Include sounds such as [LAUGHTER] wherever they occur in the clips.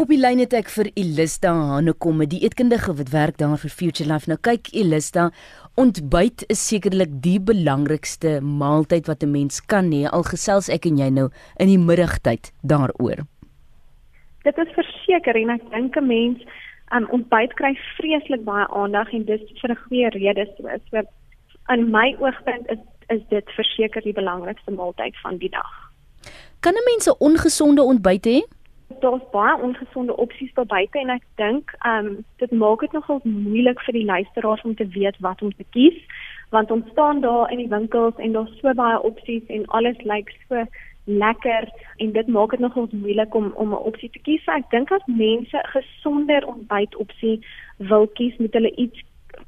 Op die lyn het ek vir Elista Hanekom, die eetkundige wat werk daar vir Future Life. Nou kyk Elista, ontbyt is sekerlik die belangrikste maaltyd wat 'n mens kan hê. Al gesels ek en jy nou in die middagtyd daaroor. Dit is verseker en ek dink 'n mens um, ontbyt kry vreeslik baie aandag en dis vir 'n goeie rede so. So in my oogpunt is is dit verseker die belangrikste maaltyd van die dag. Kan 'n mens 'n ongesonde ontbyt hê? Daar's baie ongesonde opsies daar buite en ek dink ehm um, dit maak dit nogal moeilik vir die luisteraars om te weet wat om te kies want ons staan daar in die winkels en daar's so baie opsies en alles lyk so lekker en dit maak dit nogal moeilik om om 'n opsie te kies. Ek dink as mense 'n gesonder ontbyt opsie wil kies, moet hulle iets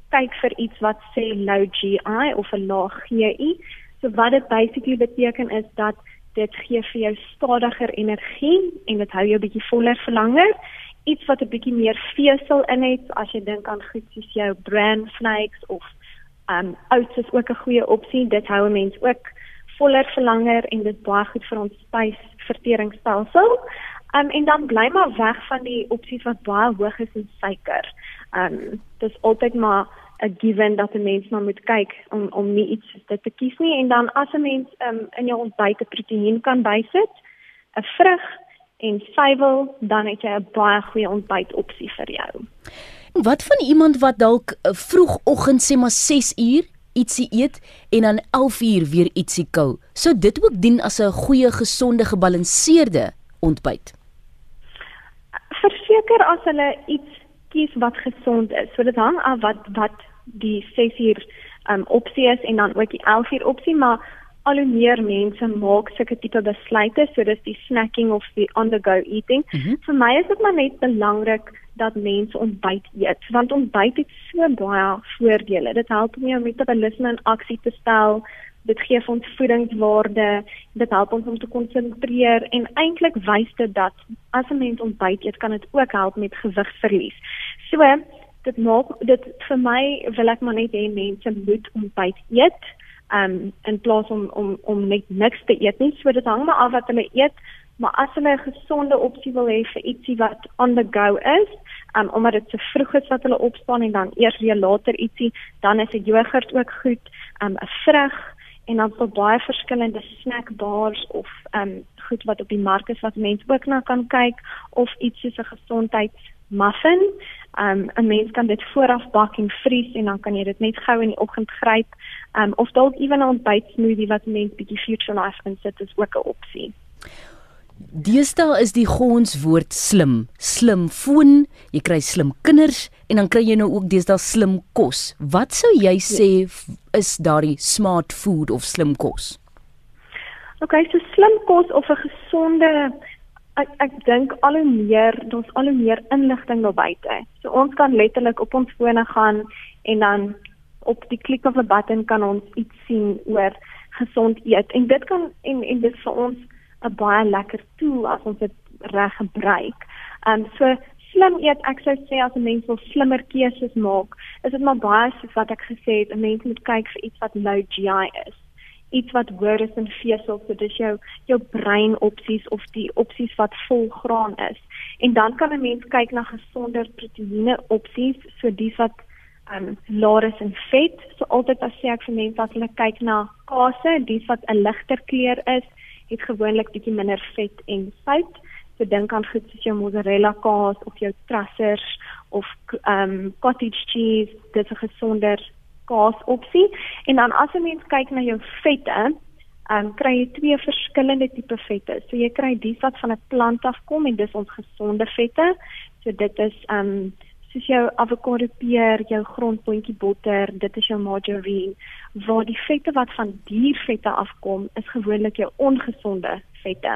kyk vir iets wat sê low GI of 'n lae GI. So wat dit basically beteken is dat dit gee vir jou stadiger energie en dit hou jou bietjie voller vir langer. Iets wat 'n bietjie meer vesel in het as jy dink aan goed soos jou bran flakes of um oats is ook 'n goeie opsie. Dit hou 'n mens ook voller vir langer en dit baie goed vir ons spysverteringsstelsel. Um en dan bly maar weg van die opsies wat baie hoog is in suiker. Um dis altyd maar 'n given dat 'n mens maar moet kyk om om nie iets soos dit te kies nie en dan as 'n mens um, in jou ontbyt 'n proteïen kan bysit, 'n vrug en suiwel, dan het jy 'n baie goeie ontbytopsie vir jou. Wat van iemand wat dalk eh, vroegoggend sê maar 6 uur ietsie eet en dan 11 uur weer ietsie kou. Sou dit ook dien as 'n goeie, gesonde, gebalanseerde ontbyt? Verseker as hulle iets kies wat gesond is. So dit hang af wat wat die 6 uur um opsie is en dan ook die 11 uur opsie, maar al hoe meer mense maak sulke tipe besluite, so dis die snacking of die on the go eating. Mm -hmm. Vir my is dit maar net belangrik dat mense ontbyt eet, want ontbyt het so baie voordele. Dit help om jou metabolisme in aksie te stel. Dit gee vir ons voedingswaarde, dit help ons om te konsentreer en eintlik wys dit dat as 'n mens ontbyt eet, kan dit ook help met gewigverlies. So, dit maak dit vir my wil ek maar net hê mense moet ontbyt eet um in plaas om om om net niks te eet nie so dit hang maar af wat hulle eet maar as hulle 'n gesonde opsie wil hê vir ietsie wat on the go is um omdat dit so vroeg is dat hulle opstaan en dan eers weer later ietsie dan is 'n jogurt ook goed um 'n vrug en dan so baie verskillende snackbars of um goed wat op die mark is wat mense ook na kan kyk of iets soos 'n gesondheids muffin. Um 'n mens kan dit vooraf bak en vries en dan kan jy dit net gou in die oggend gryp. Um of dalk ewen 'n ontbytsmoothie wat 'n mens bietjie future life insit is ook 'n opsie. Deesdae is die gonswoord slim, slim foon, jy kry slim kinders en dan kry jy nou ook deesdae slim kos. Wat sou jy sê is daardie smart food of slim kos? Okay, so slim kos of 'n gesonde ek ek dink al hoe meer ons al hoe meer inligting daar buite. So ons kan letterlik op ons fone gaan en dan op die klik op 'n button kan ons iets sien oor gesond eet en dit kan en en dit vir ons 'n baie lekker tool as ons dit reg gebruik. Um so slim eet ek sou sê as 'n mens wil slimmer keuses maak, is dit maar baie soos wat ek gesê het, 'n mens moet kyk vir iets wat low GI is iets wat hoër is in vesel, so dis jou jou brein opsies of die opsies wat vol graan is. En dan kan 'n mens kyk na gesonder proteïene opsies, so dis wat um, laer is in vet. So altyd as sê ek vir mense as hulle kyk na kaase, dis wat 'n ligter kleur is, het gewoonlik bietjie minder vet en sout. So dink aan goed soos jou mozzarella kaas of jou trussers of um, cottage cheese, dit is 'n gesonder kaas opsie. En dan as 'n mens kyk na jou vette, ehm um, kry jy twee verskillende tipe vette. So jy kry die wat van 'n plant afkom en dis ons gesonde vette. So dit is ehm um, soos jou avokado peer, jou grondpotjie botter, dit is jou margarine. Waar die vette wat van diervette afkom, is gewoonlik jou ongesonde vette.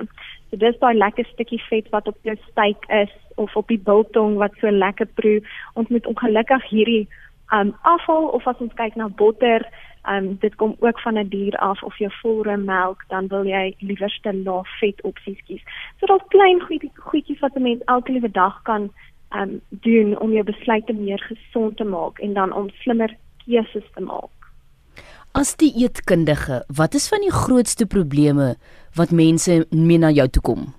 So dis daai lekker stukkie vet wat op jou steak is of op die biltong wat so lekker proe. Ons moet ongelukkig hierdie um afval of as ons kyk na botter, um dit kom ook van 'n dier af of jou volre melk, dan wil jy liewerste lae vet opsies kies. So daar's klein goedjies wat 'n mens elke liewe dag kan um doen om jou besluite meer gesond te maak en dan om slimmer keuses te maak. As die eetkundige, wat is van die grootste probleme wat mense mee na jou toe kom?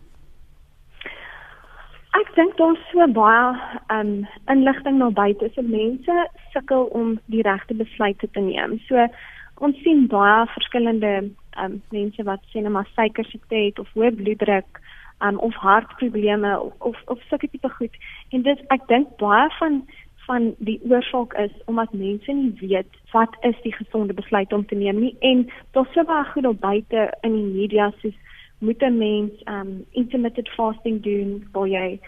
Dink daar's so baie um inligting na buite se mense sukkel om die regte besluite te neem. So ons sien baie verskillende um mense wat sê net maar suiker siekte het of hoë bloeddruk um of hartprobleme of of, of sulke tipe goed. En dit ek dink baie van van die oorsaak is omdat mense nie weet wat is die gesonde besluit om te neem nie en daar's so baie goed op buite in die media soos moet 'n mens um intermittent fasting doen waar jy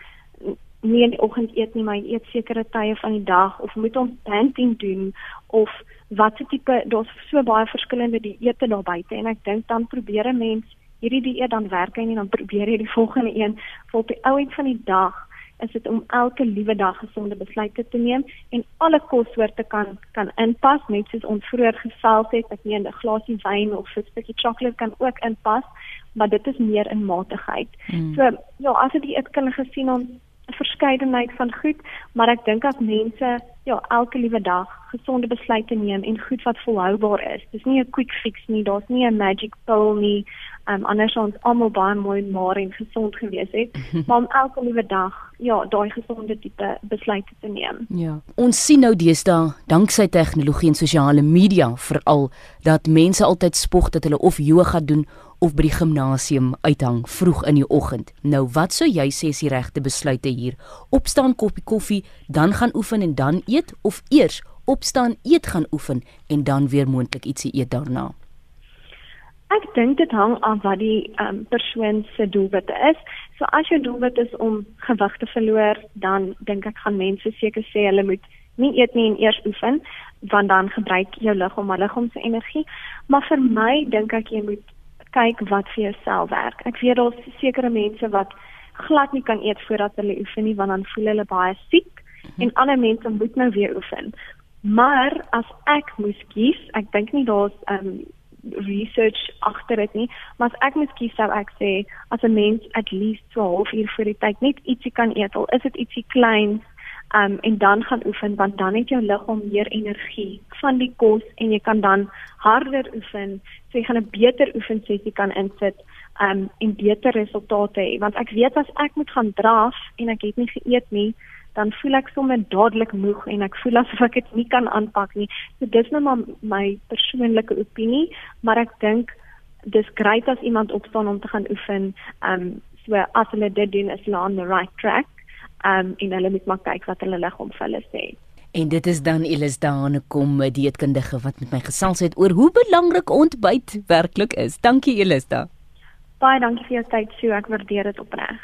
nie in die oggend eet nie, maar jy eet sekere tye van die dag of moet ons banting doen of watse tipe daar's so baie verskillende dieete daar buite en ek dink dan probeer 'n mens hierdie dieet dan werk hy nie dan probeer jy die [LAUGHS] volgende een vir op die ou end van die dag is dit om elke liewe dag gesonde besluite te neem en alle kossoorte kan kan inpas net soos ons vroeër gesels het ek meen 'n glasie wyn of 'n stukkie sjokolade kan ook inpas maar dit is meer in matigheid. Mm. So ja, as dit ek kan gesien ons 'n verskeidenheid van goed, maar ek dink as mense ja, elke liewe dag gesonde besluite neem en goed wat volhoubaar is. Dis nie 'n quick fix nie, daar's nie 'n magic pill nie. Um anders ons almal baie mooi maar en gesond gewees het, [LAUGHS] maar om elke liewe dag ja, daai gesonde tipe besluite te neem. Ja. Ons sien nou deesdae, danksy tegnologie en sosiale media veral, dat mense altyd spog dat hulle of yoga doen of by die gimnasium uithang vroeg in die oggend. Nou wat sou jy sê is die regte besluite hier? Opstaan, koppie koffie, dan gaan oefen en dan eet of eers opstaan, eet gaan oefen en dan weer moontlik ietsie eet daarna? Ek dink dit hang af wat die um, persoon se doelwit is. So as jou doelwit is om gewig te verloor, dan dink ek gaan mense seker sê hulle moet nie eet nie en eers oefen want dan gebruik jou liggaam hulle liggaam se energie. Maar vir my dink ek jy moet kyk wat vir jouself werk. Ek weet daar's sekere mense wat glad nie kan eet voordat hulle oefen nie want dan voel hulle baie siek mm -hmm. en ander mense moet nou weer oefen. Maar as ek moes kies, ek dink nie daar's um research agter dit nie, maar as ek moes kies sou ek sê as 'n mens at least 12 uur voor die tyd net ietsie kan eet, al is dit ietsie kleins um en dan gaan oefen want dan het jou liggaam meer energie van die kos en jy kan dan harder oefen. So jy gaan 'n beter oefensessie kan insit um en beter resultate hê. Want ek weet as ek moet gaan draf en ek het nie geëet nie dan voel ek sommer dadelik moeg en ek voel asof ek dit nie kan aanpak nie. So dis nou maar my persoonlike opinie maar ek dink dis grait as iemand opstaan om te gaan oefen. Um so as hulle dit doen is hulle on the right track um, en hulle moet maar kyk wat hulle liggaam vir hulle sê. En dit is dan Elis Dane kom dieetkundige wat met my gesels het oor hoe belangrik ontbyt werklik is. Dankie Elis da. Baie dankie vir jou tyd, so ek waardeer dit opreg.